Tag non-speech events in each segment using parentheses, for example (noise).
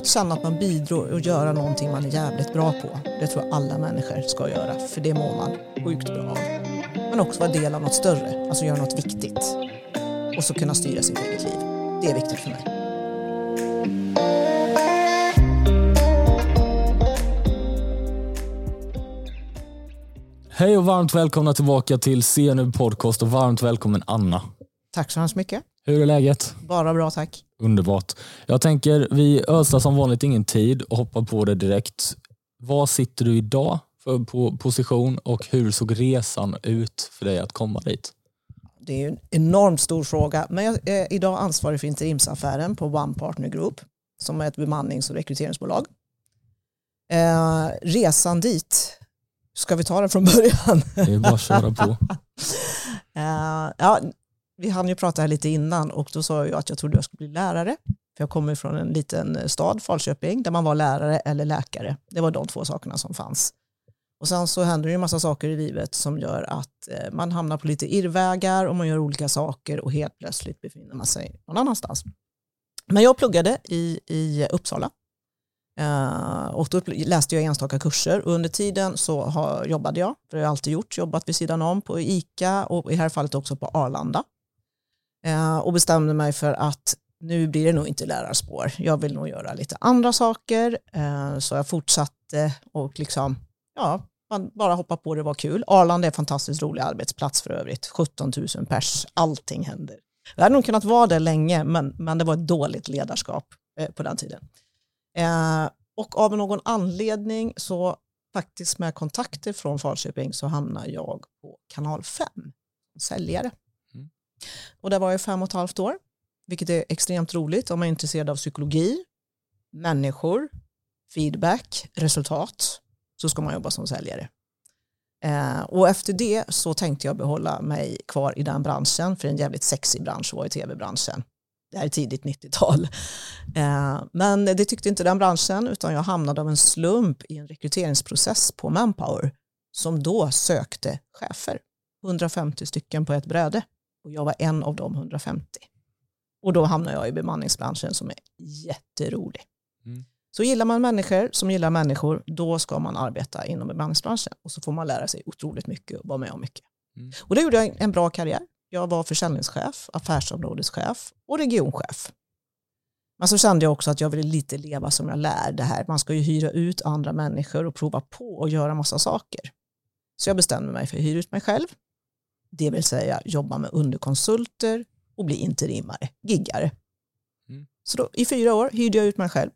Att känna att man bidrar och göra någonting man är jävligt bra på. Det tror jag alla människor ska göra, för det mår man sjukt bra av. Men också vara del av något större, alltså göra något viktigt. Och så kunna styra sitt eget liv. Det är viktigt för mig. Hej och varmt välkomna tillbaka till CNU Podcast och varmt välkommen Anna. Tack så hemskt mycket. Hur är läget? Bara bra tack. Underbart. Jag tänker vi ödslar som vanligt ingen tid och hoppar på det direkt. Var sitter du idag för, på position och hur såg resan ut för dig att komma dit? Det är en enormt stor fråga, men jag är idag ansvarig för interimsaffären på One Partner Group som är ett bemannings och rekryteringsbolag. Eh, resan dit, ska vi ta det från (laughs) början? Det är bara att köra på. (laughs) Eh, ja, vi hann ju prata här lite innan och då sa jag att jag trodde jag skulle bli lärare. För jag kommer från en liten eh, stad, Falköping, där man var lärare eller läkare. Det var de två sakerna som fanns. Och sen så händer det ju en massa saker i livet som gör att eh, man hamnar på lite irrvägar och man gör olika saker och helt plötsligt befinner man sig någon annanstans. Men jag pluggade i, i Uppsala eh, och då läste jag enstaka kurser och under tiden så har, jobbade jag, för det har jag alltid gjort, jobbat vid sidan om på ICA och i det här fallet också på Arlanda. Eh, och bestämde mig för att nu blir det nog inte lärarspår, jag vill nog göra lite andra saker. Eh, så jag fortsatte och liksom, ja, man bara hoppa på det var kul. Arlanda är en fantastiskt rolig arbetsplats för övrigt, 17 000 pers, allting händer. Jag hade nog kunnat vara där länge, men, men det var ett dåligt ledarskap eh, på den tiden. Och av någon anledning så faktiskt med kontakter från Falköping så hamnar jag på kanal 5, säljare. Och där var jag fem och ett halvt år, vilket är extremt roligt om man är intresserad av psykologi, människor, feedback, resultat, så ska man jobba som säljare. Eh, och efter det så tänkte jag behålla mig kvar i den branschen, för en jävligt sexig bransch var i tv-branschen det här är tidigt 90-tal. Eh, men det tyckte inte den branschen utan jag hamnade av en slump i en rekryteringsprocess på Manpower som då sökte chefer. 150 stycken på ett bräde och jag var en av de 150. Och då hamnade jag i bemanningsbranschen som är jätterolig. Mm. Så gillar man människor som gillar människor, då ska man arbeta inom bemanningsbranschen och så får man lära sig otroligt mycket och vara med om mycket. Mm. Och det gjorde jag en bra karriär. Jag var försäljningschef, affärsområdeschef och regionchef. Men så kände jag också att jag ville lite leva som jag lär det här. Man ska ju hyra ut andra människor och prova på och göra massa saker. Så jag bestämde mig för att hyra ut mig själv. Det vill säga jobba med underkonsulter och bli interimare, giggare. Mm. Så då, i fyra år hyrde jag ut mig själv.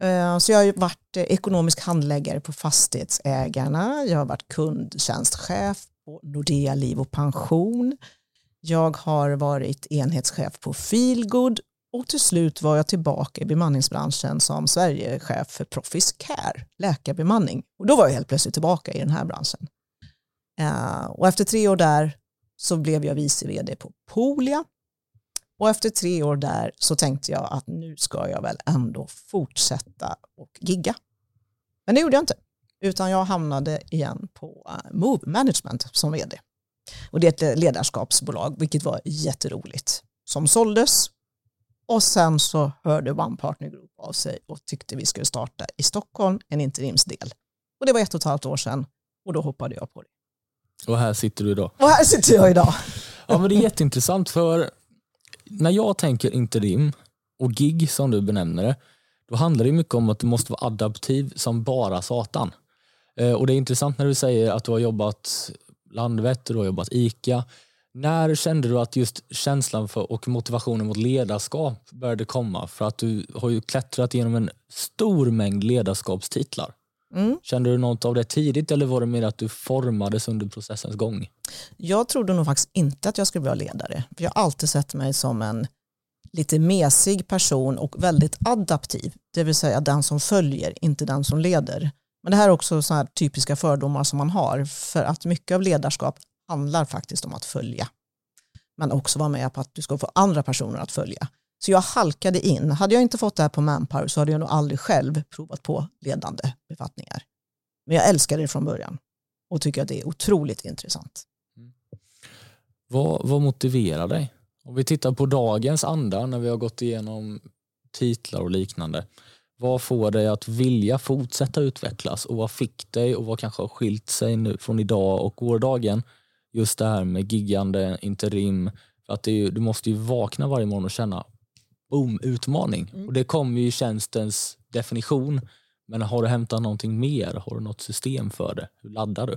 Eh, så jag har varit ekonomisk handläggare på fastighetsägarna, jag har varit kundtjänstchef på Nordea Liv och Pension. Jag har varit enhetschef på Feelgood och till slut var jag tillbaka i bemanningsbranschen som Sverigechef för Proffice Care, läkarbemanning. Och då var jag helt plötsligt tillbaka i den här branschen. Uh, och efter tre år där så blev jag vice vd på Polia. Och efter tre år där så tänkte jag att nu ska jag väl ändå fortsätta och gigga. Men det gjorde jag inte utan jag hamnade igen på eh, Move Management som vd. Och det är ett ledarskapsbolag, vilket var jätteroligt, som såldes. Och sen så hörde One Partner Group av sig och tyckte vi skulle starta i Stockholm en interimsdel. Och det var ett och ett halvt år sedan och då hoppade jag på det. Och här sitter du idag. Och här sitter jag idag. ja, men det är jätteintressant för när jag tänker interim och gig som du benämner det, då handlar det mycket om att du måste vara adaptiv som bara satan. Eh, och Det är intressant när du säger att du har jobbat Landvetter, du har jobbat ICA. När kände du att just känslan för och motivationen mot ledarskap började komma? För att du har ju klättrat genom en stor mängd ledarskapstitlar. Mm. Kände du något av det tidigt eller var det mer att du formades under processens gång? Jag trodde nog faktiskt inte att jag skulle vara ledare. För jag har alltid sett mig som en lite mesig person och väldigt adaptiv. Det vill säga den som följer, inte den som leder. Men det här är också så här typiska fördomar som man har för att mycket av ledarskap handlar faktiskt om att följa. Men också vara med på att du ska få andra personer att följa. Så jag halkade in. Hade jag inte fått det här på Manpower så hade jag nog aldrig själv provat på ledande befattningar. Men jag älskade det från början och tycker att det är otroligt intressant. Mm. Vad, vad motiverar dig? Om vi tittar på dagens anda när vi har gått igenom titlar och liknande. Vad får dig att vilja fortsätta utvecklas och vad fick dig och vad kanske har skilt sig nu från idag och gårdagen? Just det här med giggande, interim. För att är, du måste ju vakna varje morgon och känna boom, utmaning. Mm. Och det kommer ju tjänstens definition. Men har du hämtat någonting mer? Har du något system för det? Hur laddar du?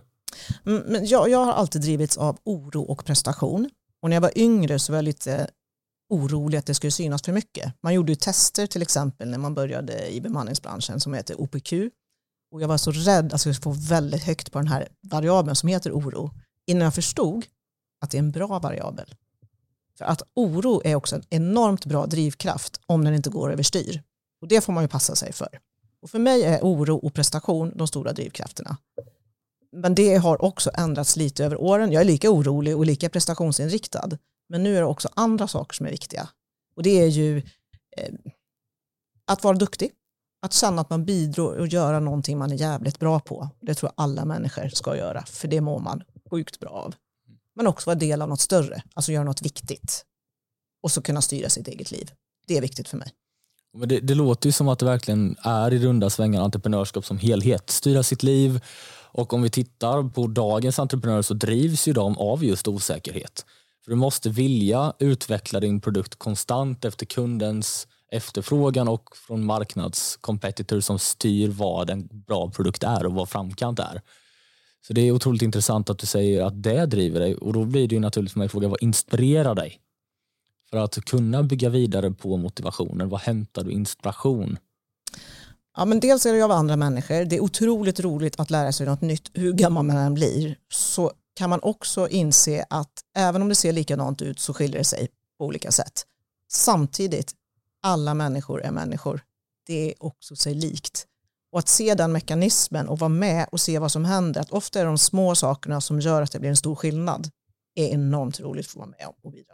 Mm, men jag, jag har alltid drivits av oro och prestation. Och när jag var yngre så var jag lite orolig att det skulle synas för mycket. Man gjorde ju tester till exempel när man började i bemanningsbranschen som heter OPQ. Och jag var så rädd att jag skulle få väldigt högt på den här variabeln som heter oro innan jag förstod att det är en bra variabel. För att oro är också en enormt bra drivkraft om den inte går överstyr. Och det får man ju passa sig för. Och för mig är oro och prestation de stora drivkrafterna. Men det har också ändrats lite över åren. Jag är lika orolig och lika prestationsinriktad. Men nu är det också andra saker som är viktiga. Och det är ju eh, att vara duktig. Att känna att man bidrar och göra någonting man är jävligt bra på. Det tror jag alla människor ska göra. För det mår man sjukt bra av. Men också vara del av något större. Alltså göra något viktigt. Och så kunna styra sitt eget liv. Det är viktigt för mig. Men det, det låter ju som att det verkligen är i runda svängar entreprenörskap som helhet. Styra sitt liv och om vi tittar på dagens entreprenörer så drivs ju de av just osäkerhet. För du måste vilja utveckla din produkt konstant efter kundens efterfrågan och från marknadskompetitor som styr vad en bra produkt är och vad framkant är. Så det är otroligt intressant att du säger att det driver dig och då blir det ju mig att fråga, vad inspirerar dig? För att kunna bygga vidare på motivationen, vad hämtar du inspiration? Ja, men dels är det av andra människor. Det är otroligt roligt att lära sig något nytt, hur gammal man än blir. Så kan man också inse att även om det ser likadant ut så skiljer det sig på olika sätt. Samtidigt, alla människor är människor. Det är också sig likt. Och att se den mekanismen och vara med och se vad som händer, att ofta är de små sakerna som gör att det blir en stor skillnad, är enormt roligt att få vara med och bidra.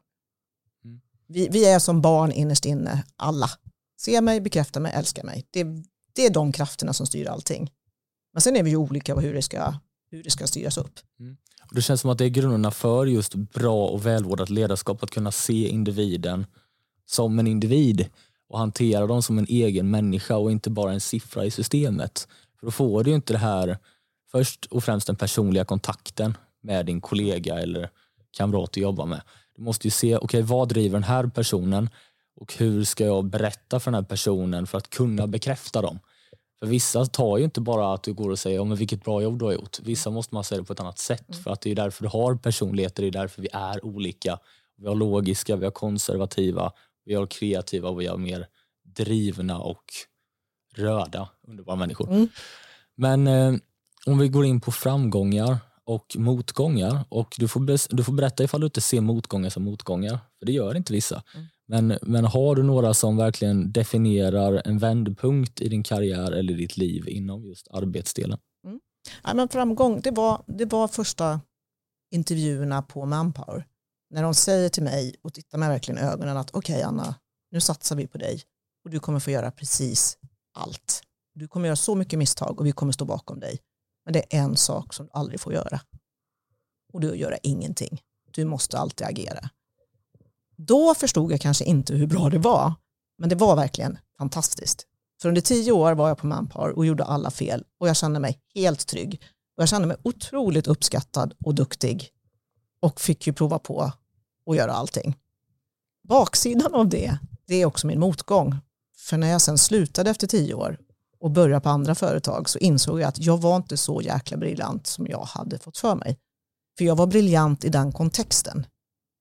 Mm. Vi, vi är som barn innerst inne, alla. Se mig, bekräfta mig, älska mig. Det, det är de krafterna som styr allting. Men sen är vi ju olika på hur det ska, hur det ska styras upp. Mm. Det känns som att det är grunderna för just bra och välvårdat ledarskap, att kunna se individen som en individ och hantera dem som en egen människa och inte bara en siffra i systemet. För då får du inte det här, först och främst den personliga kontakten med din kollega eller kamrat du jobbar med. Du måste ju se, okej okay, vad driver den här personen och hur ska jag berätta för den här personen för att kunna bekräfta dem? För vissa tar ju inte bara att du går och säger oh, men vilket bra jobb du har gjort. Vissa måste man säga det på ett annat sätt. Mm. För att det är därför du har personligheter, det är därför vi är olika. Vi har logiska, vi har konservativa, vi har kreativa och vi har mer drivna och röda underbara människor. Mm. Men eh, om vi går in på framgångar och motgångar. Och du, får, du får berätta ifall du inte ser motgångar som motgångar. För det gör inte vissa. Mm. Men, men har du några som verkligen definierar en vändpunkt i din karriär eller ditt liv inom just arbetsdelen? Mm. Ja, men framgång, det var, det var första intervjuerna på Manpower. När de säger till mig och tittar mig verkligen i ögonen att okej okay, Anna, nu satsar vi på dig och du kommer få göra precis allt. Du kommer göra så mycket misstag och vi kommer stå bakom dig. Men det är en sak som du aldrig får göra. Och det är att göra ingenting. Du måste alltid agera. Då förstod jag kanske inte hur bra det var. Men det var verkligen fantastiskt. För under tio år var jag på Manpower och gjorde alla fel. Och jag kände mig helt trygg. Och jag kände mig otroligt uppskattad och duktig. Och fick ju prova på och göra allting. Baksidan av det, det är också min motgång. För när jag sen slutade efter tio år och började på andra företag så insåg jag att jag var inte så jäkla briljant som jag hade fått för mig. För jag var briljant i den kontexten.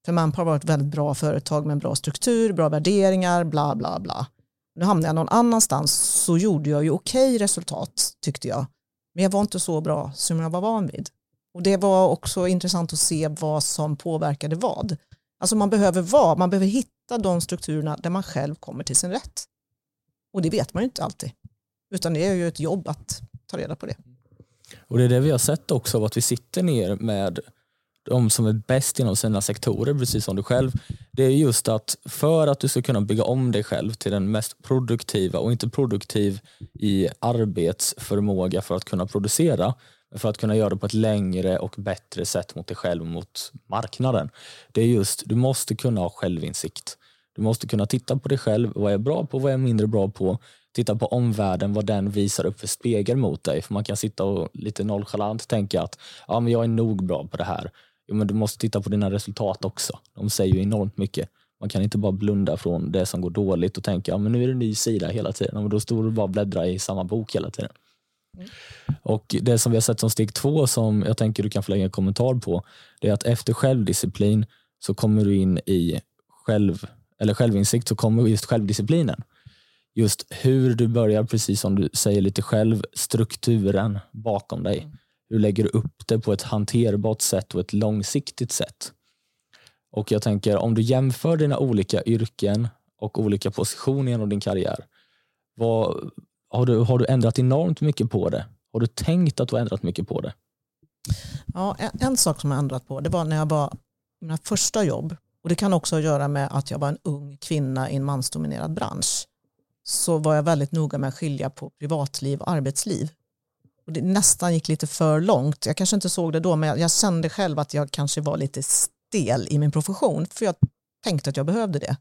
För Manpower var ett väldigt bra företag med en bra struktur, bra värderingar, bla bla bla. Nu hamnade jag någon annanstans så gjorde jag ju okej resultat tyckte jag. Men jag var inte så bra som jag var van vid. Och det var också intressant att se vad som påverkade vad. Alltså man behöver vara, man behöver hitta de strukturerna där man själv kommer till sin rätt. Och det vet man ju inte alltid. Utan det är ju ett jobb att ta reda på det. Och det är det vi har sett också av att vi sitter ner med de som är bäst inom sina sektorer, precis som du själv. Det är just att för att du ska kunna bygga om dig själv till den mest produktiva och inte produktiv i arbetsförmåga för att kunna producera, för att kunna göra det på ett längre och bättre sätt mot dig själv och mot marknaden. Det är just, du måste kunna ha självinsikt. Du måste kunna titta på dig själv, vad jag är bra på, vad jag är mindre bra på. Titta på omvärlden, vad den visar upp för spegel mot dig. För man kan sitta och lite nonchalant tänka att ja, men jag är nog bra på det här. Jo, men du måste titta på dina resultat också. De säger ju enormt mycket. Man kan inte bara blunda från det som går dåligt och tänka ja, men nu är det en ny sida hela tiden. då står du bara och bläddrar i samma bok hela tiden. Mm. Och Det som vi har sett som steg två, som jag tänker du kan få lägga en kommentar på, det är att efter självdisciplin så kommer du in i själv, eller självinsikt, så kommer just självdisciplinen. Just hur du börjar, precis som du säger lite själv, strukturen bakom dig. Mm. Hur lägger du upp det på ett hanterbart sätt och ett långsiktigt sätt? Och jag tänker om du jämför dina olika yrken och olika positioner genom din karriär. Vad, har, du, har du ändrat enormt mycket på det? Har du tänkt att du har ändrat mycket på det? Ja, en, en sak som jag ändrat på det var när jag var mina första jobb. Och Det kan också göra med att jag var en ung kvinna i en mansdominerad bransch. Så var jag väldigt noga med att skilja på privatliv och arbetsliv. Och det nästan gick lite för långt. Jag kanske inte såg det då, men jag, jag kände själv att jag kanske var lite stel i min profession, för jag tänkte att jag behövde det.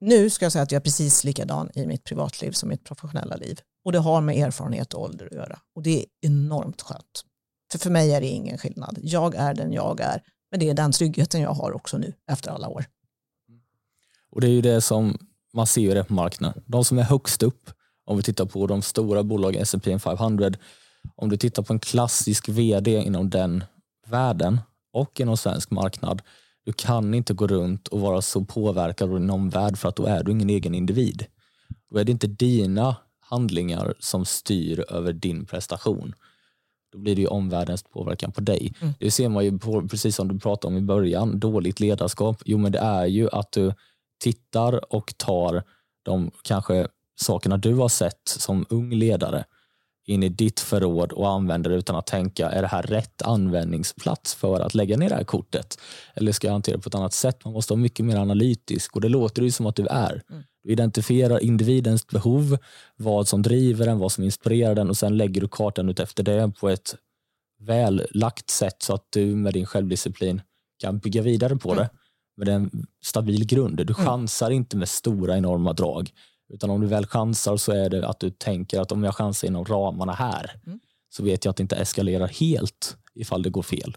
Nu ska jag säga att jag är precis likadan i mitt privatliv som mitt professionella liv. Och det har med erfarenhet och ålder att göra. Och det är enormt skönt. För för mig är det ingen skillnad. Jag är den jag är. Men det är den tryggheten jag har också nu efter alla år. Och det är ju det som man ser det på marknaden. De som är högst upp, om vi tittar på de stora bolagen S&P 500, om du tittar på en klassisk vd inom den världen och inom svensk marknad, du kan inte gå runt och vara så påverkad av din omvärld för att då är du ingen egen individ. Då är det inte dina handlingar som styr över din prestation. Då blir det ju omvärldens påverkan på dig. Mm. Det ser man ju på, precis som du pratade om i början, dåligt ledarskap. Jo men det är ju att du tittar och tar de kanske sakerna du har sett som ung ledare in i ditt förråd och använder utan att tänka, är det här rätt användningsplats för att lägga ner det här kortet? Eller ska jag hantera det på ett annat sätt? Man måste vara mycket mer analytisk och det låter ju som att du är. Mm. Du identifierar individens behov, vad som driver den, vad som inspirerar den och sen lägger du kartan ut efter det på ett väl lagt sätt så att du med din självdisciplin kan bygga vidare på mm. det med en stabil grund. Du mm. chansar mm. inte med stora enorma drag utan om du väl chansar så är det att du tänker att om jag chansar inom ramarna här mm. så vet jag att det inte eskalerar helt ifall det går fel.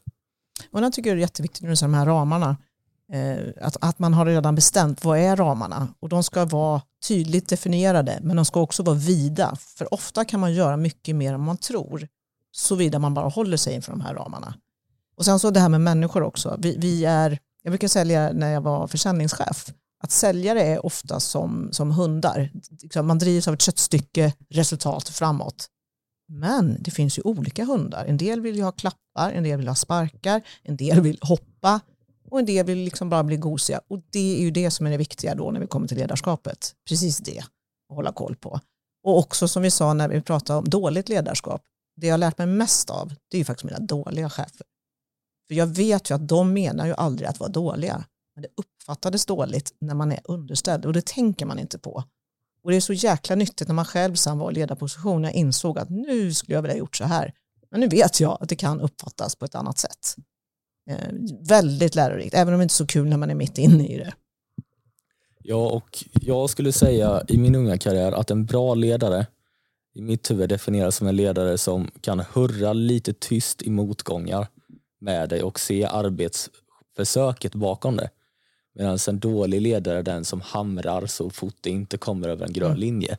Och jag tycker det är jätteviktigt med de här ramarna. Eh, att, att man har redan bestämt vad är ramarna och de ska vara tydligt definierade men de ska också vara vida för ofta kan man göra mycket mer än man tror såvida man bara håller sig inför de här ramarna. Och sen så det här med människor också. Vi, vi är, jag brukar sälja när jag var försäljningschef att säljare är ofta som, som hundar. Liksom, man drivs av ett köttstycke, resultat framåt. Men det finns ju olika hundar. En del vill ju ha klappar, en del vill ha sparkar, en del vill hoppa och en del vill liksom bara bli gosiga. Och det är ju det som är det viktiga då när vi kommer till ledarskapet. Precis det att hålla koll på. Och också som vi sa när vi pratade om dåligt ledarskap, det jag har lärt mig mest av det är ju faktiskt mina dåliga chefer. För jag vet ju att de menar ju aldrig att vara dåliga. Men det uppfattades dåligt när man är underställd och det tänker man inte på. Och det är så jäkla nyttigt när man själv sen var i ledarposition och insåg att nu skulle jag vilja gjort så här. Men nu vet jag att det kan uppfattas på ett annat sätt. Eh, väldigt lärorikt, även om det inte är så kul när man är mitt inne i det. Ja, och jag skulle säga i min unga karriär att en bra ledare i mitt huvud definieras som en ledare som kan hurra lite tyst i motgångar med dig och se arbetsförsöket bakom det. Medan en dålig ledare är den som hamrar så fort det inte kommer över en grön linje.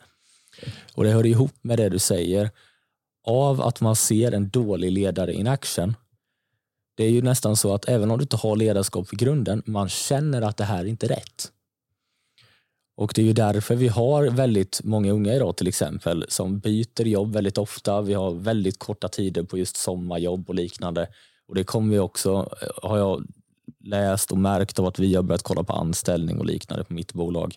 Och Det hör ihop med det du säger. Av att man ser en dålig ledare in action, det är ju nästan så att även om du inte har ledarskap i grunden, man känner att det här är inte är rätt. Och det är ju därför vi har väldigt många unga idag till exempel som byter jobb väldigt ofta. Vi har väldigt korta tider på just sommarjobb och liknande. Och det kommer vi också, har jag läst och märkt av att vi har börjat kolla på anställning och liknande på mitt bolag.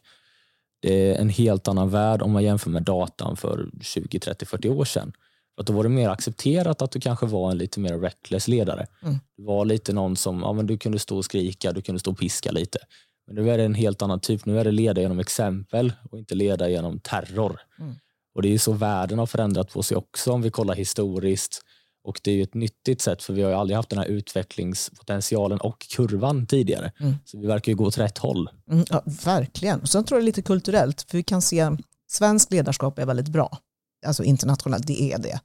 Det är en helt annan värld om man jämför med datan för 20, 30, 40 år sedan. För att då var det mer accepterat att du kanske var en lite mer reckless ledare. Mm. Du var lite någon som ja, men du kunde stå och skrika, du kunde stå och piska lite. Men nu är det en helt annan typ. Nu är det leda genom exempel och inte leda genom terror. Mm. Och Det är så världen har förändrat på sig också om vi kollar historiskt Och det är ju ett nyttigt sätt för vi har aldrig haft den här utvecklingspotentialen och kurvan tidigare. Mm. Så vi verkar ju gå åt rätt håll. Mm, ja, verkligen. Och sen tror jag lite kulturellt, för vi kan se svensk ledarskap är väldigt bra. Alltså internationellt, det är det.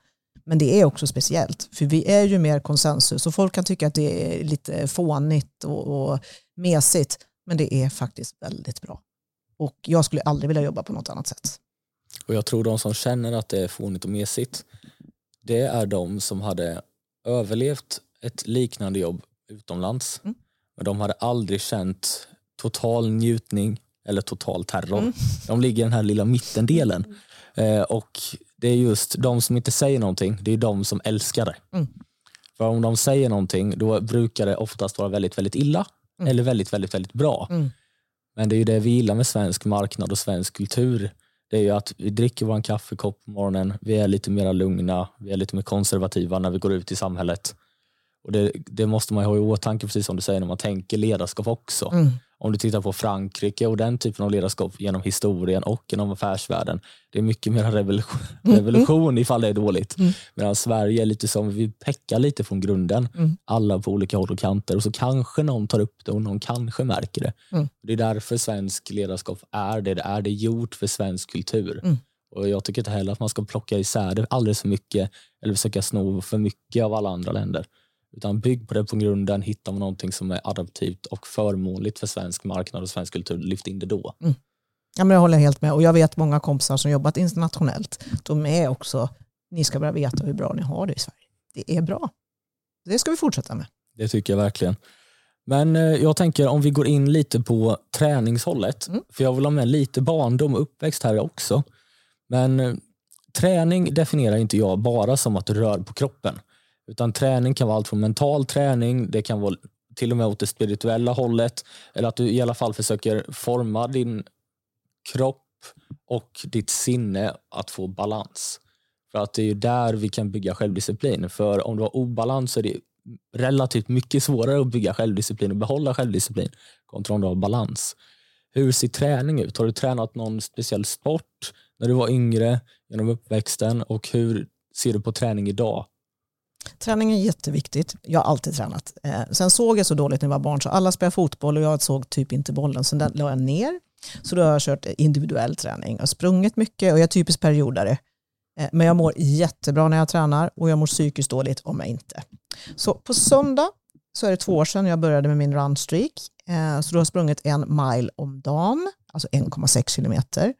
Men det är också speciellt, för vi är ju mer konsensus och folk kan tycka att det är lite fånigt och, och mesigt, men det är faktiskt väldigt bra. Och jag skulle aldrig vilja jobba på något annat sätt. Och jag tror de som känner att det är fånigt och mesigt, det är de som hade överlevt ett liknande jobb utomlands. Mm. Men de hade aldrig känt total njutning eller total terror. Mm. De ligger i den här lilla mittendelen. Eh, och det är just de som inte säger någonting, det är de som älskar det. Mm. För om de säger någonting, då brukar det oftast vara väldigt, väldigt illa Mm. eller väldigt, väldigt, väldigt bra. Mm. Men det är ju det vi gillar med svensk marknad och svensk kultur. Det är ju att vi dricker vår kaffekopp på morgonen, vi är lite mer lugna, vi är lite mer konservativa när vi går ut i samhället. Och det, det måste man ha i åtanke, precis som du säger, när man tänker ledarskap också. Mm. Om du tittar på Frankrike och den typen av ledarskap genom historien och genom affärsvärlden. Det är mycket mer (laughs) revolution, revolution ifall det är dåligt. Mm. Medan Sverige är lite som, vi peckar lite från grunden. Mm. Alla på olika håll och kanter och så kanske någon tar upp det och någon kanske märker det. Mm. Det är därför svensk ledarskap är det. Det är det gjort för svensk kultur. Mm. Och Jag tycker inte heller att man ska plocka isär det alldeles för mycket eller försöka sno för mycket av alla andra länder. Utan bygg på det på grunden, hittar man någonting som är adaptivt och förmånligt för svensk marknad och svensk kultur, lyft in det då. Ja, men jag håller helt med och jag vet många kompisar som jobbat internationellt. De är också, ni ska bara veta hur bra ni har det i Sverige. Det är bra. Det ska vi fortsätta med. Det tycker jag verkligen. Men eh, jag tänker om vi går in lite på träningshållet, Mm. för jag vill ha med lite barndom och uppväxt här också. Men eh, träning definierar inte jag bara som att du rör på kroppen. Utan träning kan vara allt från mental träning, det kan vara till och med åt det spirituella hållet, eller att du i alla fall försöker forma din kropp och ditt sinne att få balans. För att det är ju där vi kan bygga självdisciplin. För om du har obalans så är det relativt mycket svårare att bygga självdisciplin och behålla självdisciplin kontra om du har balans. Hur ser träning ut? Har du tränat någon speciell sport när du var yngre genom uppväxten och hur ser du på träning idag? Träning är jätteviktigt. Jag har alltid tränat. Eh, sen såg jag så dåligt när jag var barn så alla spelade fotboll och jag såg typ inte bollen. Sen den la jag ner. Så då har jag kört individuell träning. Jag har sprungit mycket och jag är typisk periodare. Eh, men jag mår jättebra när jag tränar och jag mår psykiskt dåligt om jag inte. Så på söndag så är det två år sedan jag började med min runstreak. Eh, så då har jag sprungit en mile om dagen, alltså 1,6 kilometer.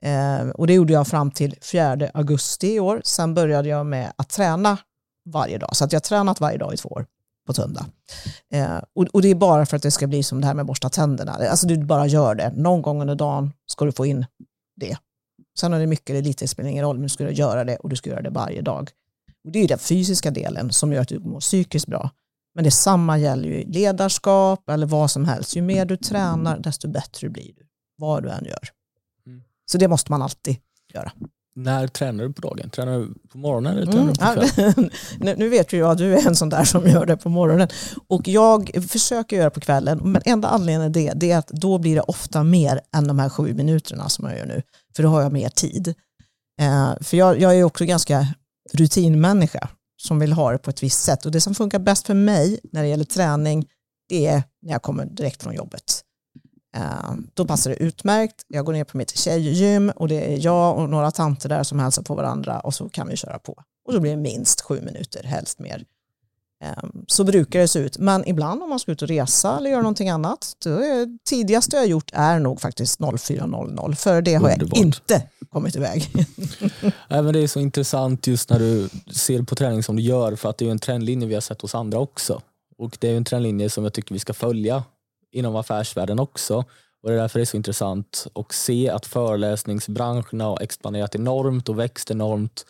Eh, och det gjorde jag fram till 4 augusti i år. Sen började jag med att träna varje dag. Så att jag har tränat varje dag i två år på söndag. Eh, och, och det är bara för att det ska bli som det här med borsta tänderna. Alltså du bara gör det. Någon gång under dagen ska du få in det. Sen är det mycket eller lite, det spelar ingen roll, men du ska göra det och du ska göra det varje dag. Och det är den fysiska delen som gör att du mår psykiskt bra. Men detsamma gäller ju ledarskap eller vad som helst. Ju mer du tränar, desto bättre blir du. Vad du än gör. Mm. Så det måste man alltid göra. När tränar du på dagen? Tränar du på morgonen eller tränar Mm, du på kvällen? ja, (laughs) nu vet ju jag att du är en sån där som gör det på morgonen. Och jag försöker göra på kvällen, men enda anledningen är det, det är att då blir det ofta mer än de här sju minuterna som jag gör nu. För då har jag mer tid. Eh, för jag, jag är också ganska rutinmänniska som vill ha det på ett visst sätt. Och det som funkar bäst för mig när det gäller träning, det är när jag kommer direkt från jobbet. Eh, då passar det utmärkt. Jag går ner på mitt tjejgym och det är jag och några tanter där som hälsar på varandra och så kan vi köra på. Och då blir det minst sju minuter, helst mer. Eh, Så brukar det se ut. Men ibland om man ska ut och resa eller göra någonting annat, är, tidigaste jag gjort är nog faktiskt 04.00. För det har Underbart. jag inte kommit iväg. (laughs) Men det är så intressant just när du ser på träning som du gör för att det är en trendlinje vi har sett hos andra också. Och det är en trendlinje som jag tycker vi ska följa inom affärsvärlden också. Och det är därför det är så intressant att se att föreläsningsbranscherna har expanderat enormt och växt enormt.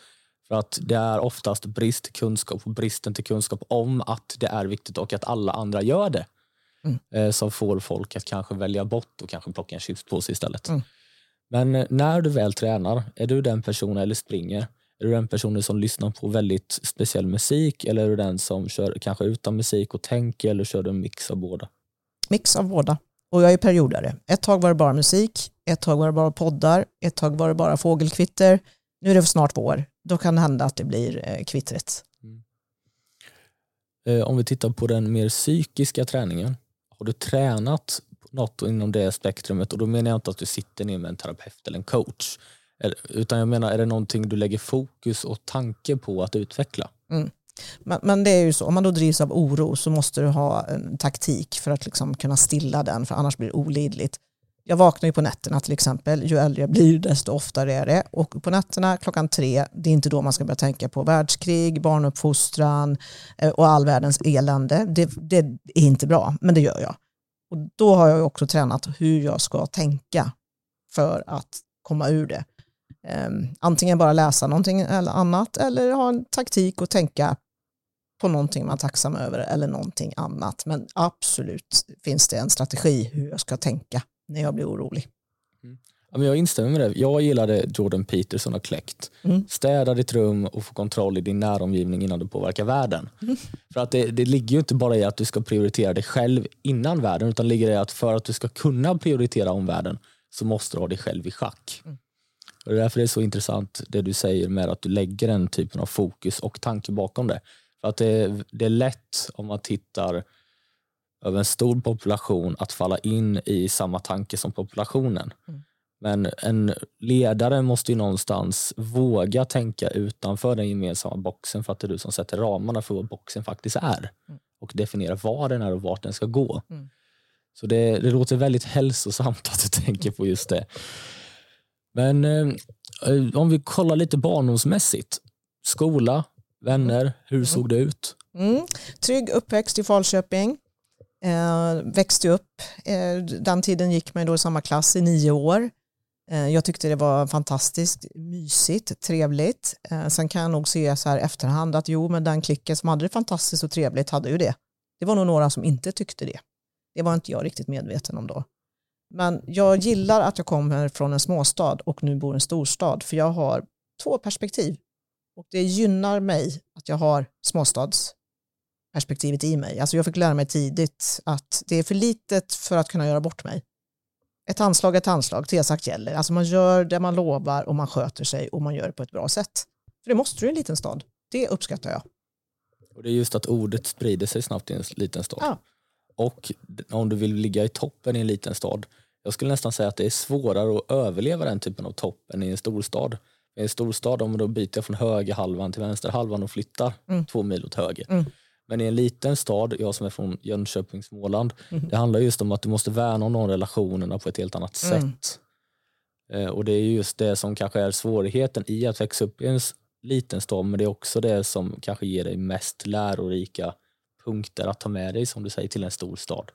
För att det är oftast brist till kunskap och bristen till kunskap om att det är viktigt och att alla andra gör det. Mm. Eh, Som får folk att kanske välja bort och kanske plocka en chipspåse istället. Mm. Men eh, när du väl tränar, är du den personen eller springer, är du den personen som lyssnar på väldigt speciell musik eller är du den som kör kanske utan musik och tänker eller kör du en mix av båda? Mix av båda. Och jag är periodare. Ett tag var det bara musik, ett tag var det bara poddar, ett tag var det bara fågelkvitter. Nu är det snart vår. Då kan det hända att det blir eh, kvittret. Mm. Eh, om vi tittar på den mer psykiska träningen. Har du tränat något inom det spektrumet och då menar jag inte att du sitter ner med en terapeut eller en coach. Utan jag menar, är det någonting du lägger fokus och tanke på att utveckla? Mm. Men, men, det är ju så, om man då drivs av oro så måste du ha en taktik för att liksom kunna stilla den, för annars blir det olidligt. Jag vaknar ju på nätterna till exempel, ju äldre jag blir desto oftare är det. Och på nätterna klockan tre, det är inte då man ska börja tänka på världskrig, barnuppfostran eh, och all världens elände. Det, det är inte bra, men det gör jag. Och då har jag också tränat hur jag ska tänka för att komma ur det. Um, antingen bara läsa någonting eller annat eller ha en taktik och tänka på någonting man är tacksam över eller någonting annat. Men absolut finns det en strategi hur jag ska tänka när jag blir orolig. Mm. Ja, men jag instämmer med det. Jag gillade Jordan Peterson har kläckt. Mm. Städa ditt rum och få kontroll i din näromgivning innan du påverkar världen. Mm. För att det, det ligger ju inte bara i att du ska prioritera dig själv innan världen utan ligger i att för att du ska kunna prioritera omvärlden så måste du ha dig själv i schack. Mm. Och det är därför det är så intressant det du säger med att du lägger den typen av fokus och tanke bakom det. Att det, det är lätt om man tittar över en stor population att falla in i samma tanke som populationen. Mm. Men en ledare måste ju någonstans våga tänka utanför den gemensamma boxen för att det är du som sätter ramarna för vad boxen faktiskt är mm. och definierar vad den är och vart den ska gå. Mm. Så det, det låter väldigt hälsosamt att du tänker på just det. Men eh, om vi kollar lite barndomsmässigt. Skola, vänner, hur mm. såg det ut? Mm. Trygg uppväxt i Falköping. Eh, växte upp, eh, den tiden gick man då i samma klass i nio år. Eh, jag tyckte det var fantastiskt mysigt, trevligt. Eh, sen kan jag nog se så här efterhand att jo, men den klicken som hade det fantastiskt och trevligt hade ju det. Det var nog några som inte tyckte det. Det var inte jag riktigt medveten om då. Men jag gillar att jag kommer från en småstad och nu bor i en storstad för jag har två perspektiv. Och det gynnar mig att jag har småstadsperspektivet i mig. Alltså jag fick lära mig tidigt att det är för litet för att kunna göra bort mig. Ett handslag är ett handslag, tesagt gäller. Alltså man gör det man lovar och man sköter sig och man gör det på ett bra sätt. För det måste du i en liten stad. Det uppskattar jag. Och Det är just att ordet sprider sig snabbt i en liten stad. Ja. Och om du vill ligga i toppen i en liten stad, jag skulle nästan säga att det är svårare att överleva den typen av topp än i en storstad. I en storstad, om då byter jag från högerhalvan till vänsterhalvan och flyttar mm. två mil åt höger. Mm. Men i en liten stad, jag som är från Jönköping, Småland, mm. det handlar just om att du måste värna om de relationerna på ett helt annat mm. sätt. Eh, och det är just det som kanske är svårigheten i att växa upp i en liten stad, men det är också det som kanske ger dig mest lärorika punkter att ta med dig, som du säger, till en stor stad.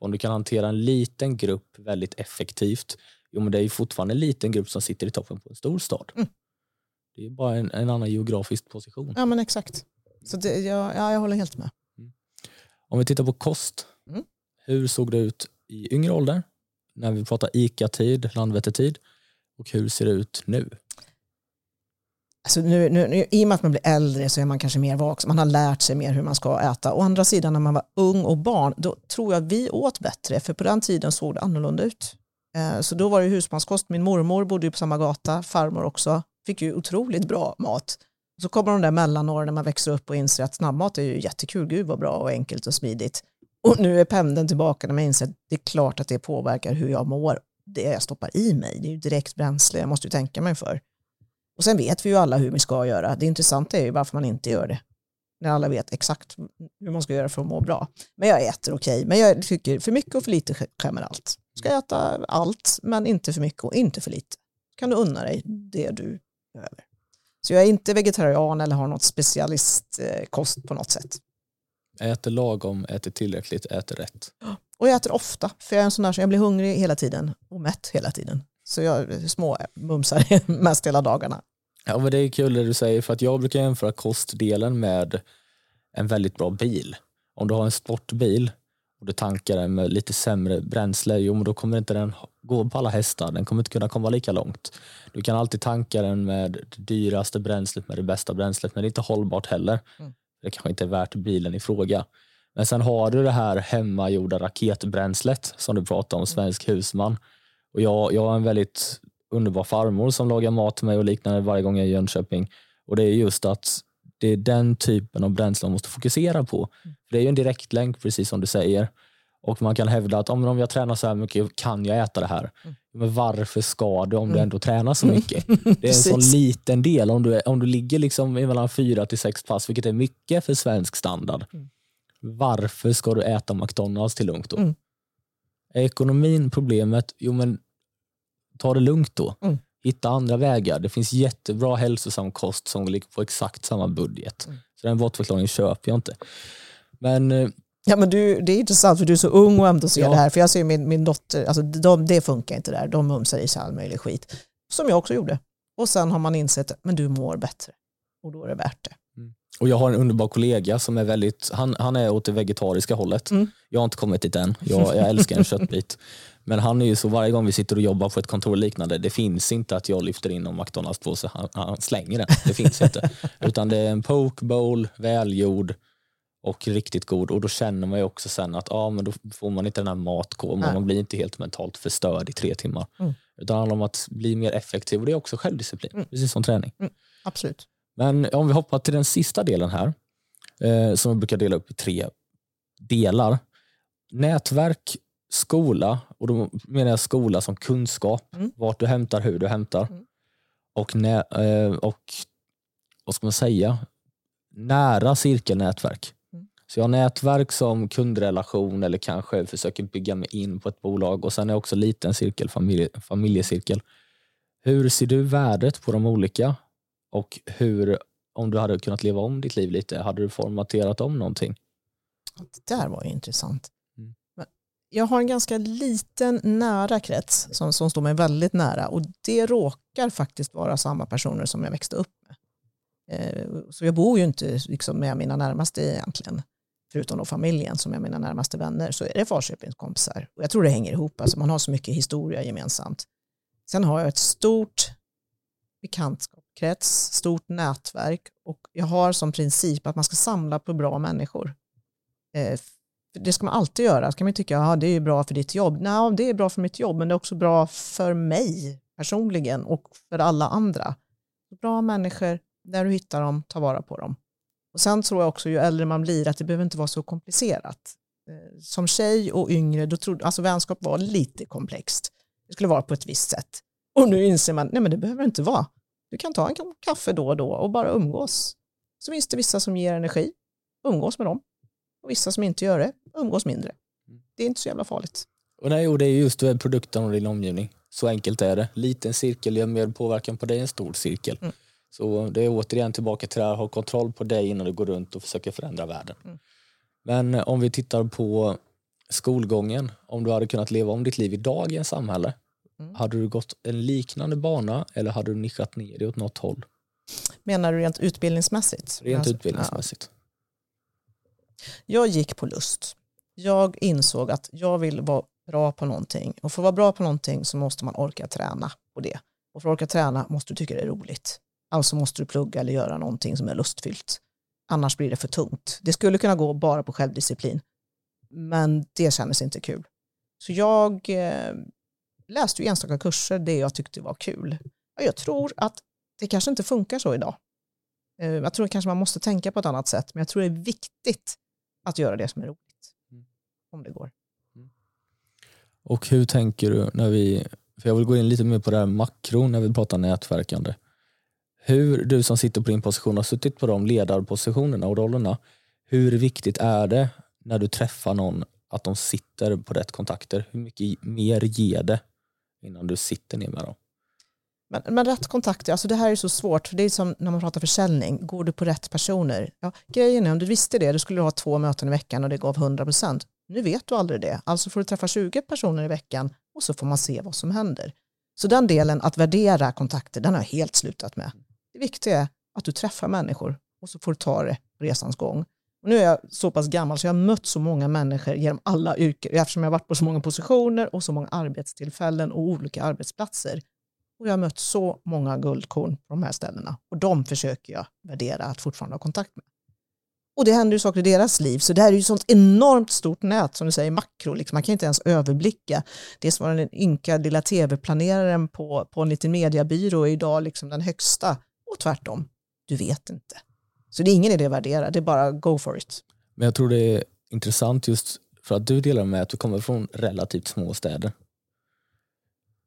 Om du kan hantera en liten grupp väldigt effektivt, jo men det är ju fortfarande en liten grupp som sitter i toppen på en stor stad. Mm. Det är bara en, en, annan geografisk position. Ja men exakt. Så det, ja, ja, jag håller helt med. Mm. Om vi tittar på kost, mm. hur såg det ut i yngre ålder? När vi pratar ICA-tid, Landvetter-tid och hur ser det ut nu? Alltså nu, nu, nu, I och med att man blir äldre så är man kanske mer vaksam, man har lärt sig mer hur man ska äta. Å andra sidan när man var ung och barn, då tror jag vi åt bättre, för på den tiden såg det annorlunda ut. Eh, så då var det husmanskost, min mormor bodde ju på samma gata, farmor också, fick ju otroligt bra mat. Så kommer de där mellanåren när man växer upp och inser att snabbmat är ju jättekul, gud vad bra och enkelt och smidigt. Och nu är pendeln tillbaka när man inser att det är klart att det påverkar hur jag mår, det jag stoppar i mig. Det är ju direkt bränsle, jag måste ju tänka mig för. Och sen vet vi ju alla hur vi ska göra. Det intressanta är ju varför man inte gör det. När alla vet exakt hur man ska göra för att må bra. Men jag äter okej. Okay. Men jag tycker för mycket och för lite skämmer allt. Ska äta allt, men inte för mycket och inte för lite. Kan du unna dig det du behöver. Så jag är inte vegetarian eller har något specialistkost på något sätt. Äter lagom, äter tillräckligt, äter rätt. Och jag äter ofta, för jag är en sån där som jag blir hungrig hela tiden och mätt hela tiden. Så jag små mumsar (laughs) mest hela dagarna. Ja, men det är kul det du säger, för att jag brukar jämföra kostdelen med en väldigt bra bil. Om du har en sportbil och du tankar den med lite sämre bränsle, jo men då kommer inte den gå på alla hästar, den kommer inte kunna komma lika långt. Du kan alltid tanka den med det dyraste bränslet, med det bästa bränslet, men det är inte hållbart heller. Mm. Det kanske inte är värt bilen i fråga. Men sen har du det här hemmagjorda raketbränslet som du pratar om, svensk husman. Och jag, jag har en väldigt underbar farmor som lagar mat till mig och liknande varje gång jag är i Jönköping. Och det är just att det är den typen av bränsle man måste fokusera på. Mm. För Det är ju en direktlänk, precis som du säger. Och man kan hävda att om, jag tränar så här mycket kan jag äta det här. Mm. Men varför ska du om du Mm. ändå tränar så mycket? (laughs) Det är en sån liten del. Om du, om du ligger liksom mellan fyra till sex pass, vilket är mycket för svensk standard. Mm. Varför ska du äta McDonalds till lugnt då? Mm. Är ekonomin problemet? Jo men ta det lugnt då. Mm. Hitta andra vägar. Det finns jättebra hälsosam kost som ligger på exakt samma budget. Mm. Så den bortförklaringen köper jag inte. Men eh, Ja, men du, det är intressant för du är så ung och ändå ser Ja. det här. För jag ser min, min dotter, alltså de, det funkar inte där. De mumsar i sig all möjlig skit. Som jag också gjorde. Och sen har man insett men du mår bättre. Och då är det värt det. Och jag har en underbar kollega som är väldigt, han, han är åt det vegetariska hållet. Mm. Jag har inte kommit dit än. Jag, jag älskar en (laughs) köttbit. Men han är ju så varje gång vi sitter och jobbar på ett kontor liknande, det finns inte att jag lyfter in en McDonalds-påse, han, han slänger den. Det finns inte. (laughs) Utan det är en poke bowl, välgjord och riktigt god. Och då känner man ju också sen att ja, men då får man inte den här matkoman, man blir inte helt mentalt förstörd i tre timmar. Mm. Utan det handlar om att bli mer effektiv och det är också självdisciplin, Mm. precis som träning. Absolut. Men om vi hoppar till den sista delen här, eh, som vi brukar dela upp i tre delar. Nätverk, skola, och då menar jag skola som kunskap, Mm. vart du hämtar, hur du hämtar. Mm. Och, nä, eh, och vad ska man säga, nära cirkelnätverk. Mm. Så jag har nätverk som kundrelation eller kanske försöker bygga mig in på ett bolag och sen är jag också liten cirkel, familje, familjecirkel. Hur ser du värdet på de olika? Och hur, om du hade kunnat leva om ditt liv lite, hade du formaterat om någonting? Det där var ju intressant. Mm. Jag har en ganska liten nära krets som, som står mig väldigt nära och det råkar faktiskt vara samma personer som jag växte upp med. Eh, Så jag bor ju inte liksom med mina närmaste egentligen. Förutom då familjen som är mina närmaste vänner så är det Falköpingskompisar. Och jag tror det hänger ihop, alltså man har så mycket historia gemensamt. Sen har jag ett stort krets, stort nätverk och jag har som princip att man ska samla på bra människor. Eh, Det ska man alltid göra. Så kan man tycka att det är bra för ditt jobb. Nej, det är bra för mitt jobb, men det är också bra för mig personligen och för alla andra. Bra människor, där du hittar dem, ta vara på dem. Och sen tror jag också ju äldre man blir att det behöver inte vara så komplicerat. Eh, Som tjej och yngre, då trodde, alltså vänskap var lite komplext. Det skulle vara på ett visst sätt. Och nu inser man, nej men det behöver det inte vara. Du kan ta en kaffe då och då och bara umgås. Så finns det vissa som ger energi, umgås med dem. Och vissa som inte gör det, umgås mindre. Det är inte så jävla farligt. Och nej, och det är just produkten och din omgivning. Så enkelt är det. Liten cirkel gör mer påverkan på dig än stor cirkel. Mm. Så det är återigen tillbaka till det här, ha kontroll på dig innan du går runt och försöker förändra världen. Mm. Men eh, om vi tittar på skolgången, om du hade kunnat leva om ditt liv i dagens samhälle, Mm. hade du gått en liknande bana eller hade du nischat ner dig åt något håll? Menar du rent utbildningsmässigt? Rent Alltså, utbildningsmässigt. Jag gick på lust. Jag insåg att jag vill vara bra på någonting och för att vara bra på någonting så måste man orka träna på det. Och för att orka träna måste du tycka det är roligt. Alltså måste du plugga eller göra någonting som är lustfyllt. Annars blir det för tungt. Det skulle kunna gå bara på självdisciplin. Men det kändes inte kul. Så jag eh, läste ju enstaka kurser det jag tyckte var kul. Jag tror att det kanske inte funkar så idag. Eh, jag tror kanske man måste tänka på ett annat sätt, men jag tror det är viktigt att göra det som är roligt. Mm. Om det går. Och hur tänker du när vi, för jag vill gå in lite mer på det här makro när vi pratar nätverkande. Hur du som sitter på din position har suttit på de ledarpositionerna och rollerna. Hur viktigt är det när du träffar någon att de sitter på rätt kontakter? Hur mycket mer ger det innan du sitter ner med dem? Men, men rätt kontakter, alltså det här är så svårt, för det är som när man pratar försäljning, går du på rätt personer? Ja, grejen är, om du visste det, du skulle ha två möten i veckan och det gav 100%. Nu vet du aldrig det, alltså får du träffa 20 personer i veckan och så får man se vad som händer. Så den delen, att värdera kontakter, den har jag helt slutat med. Det viktiga är att du träffar människor och så får du ta det på resans gång. Och nu är jag så pass gammal så jag har mött så många människor genom alla yrken, eftersom jag har varit på så många positioner och så många arbetstillfällen och olika arbetsplatser. Och jag har mött så många guldkorn på de här ställena och de försöker jag värdera att fortfarande ha kontakt med. Och det händer ju saker i deras liv, så det här är ju sånt enormt stort nät som du säger, makro, liksom. man kan inte ens överblicka. Det som var den ynka lilla tv-planeraren på, på en liten mediebyrå är idag liksom den högsta och tvärtom, du vet inte. Så det är ingen idé att värdera, det är bara go for it. Men jag tror det är intressant just för att du delar med att du kommer från relativt små städer.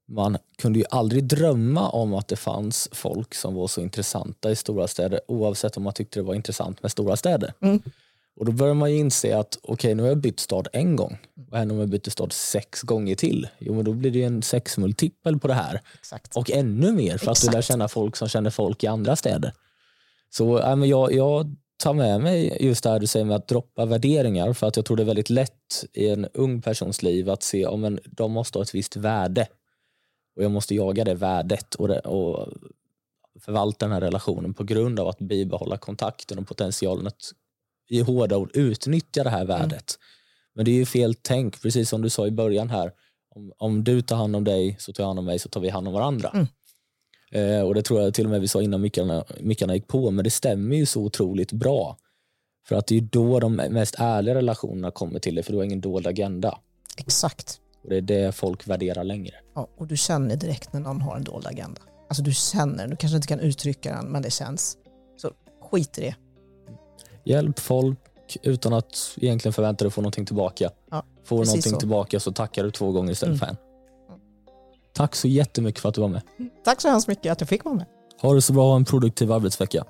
Man kunde ju aldrig drömma om att det fanns folk som var så intressanta i stora städer oavsett om man tyckte det var intressant med stora städer. Mm. Och då börjar man ju inse att okej, okay, nu har jag bytt stad en gång. Vad händer om jag byter stad sex gånger till? Jo, men då blir det ju en sexmultipel på det här. Exakt. Och ännu mer för att Exakt. du lär känna folk som känner folk i andra städer. Så äh, men jag, jag tar med mig just det här du säger med att droppa värderingar för att jag tror det är väldigt lätt i en ung persons liv att se om en, de måste ha ett visst värde och jag måste jaga det värdet och, det, och förvalta den här relationen på grund av att bibehålla kontakten och potentialen att i hårda ord utnyttja det här värdet. Men det är ju fel tänk, precis som du sa i början här. Om, om du tar hand om dig så tar jag hand om mig så tar vi hand om varandra. Mm. Eh, och det tror jag till och med vi sa innan mickarna, mickarna gick på, men det stämmer ju så otroligt bra. För att det är ju då de mest ärliga relationerna kommer till dig, för du har ingen dold agenda. Exakt. Och det är det folk värderar längre. Ja, och du känner direkt när någon har en dold agenda. Alltså du känner, du kanske inte kan uttrycka den, men det känns. Så skit i det. Hjälp folk utan att egentligen förvänta dig att få någonting tillbaka. Ja, Får du någonting så. tillbaka så tackar du två gånger istället Mm. för en. Tack så jättemycket för att du var med. Tack så hemskt mycket att jag fick vara med. Ha det så bra och en produktiv arbetsvecka.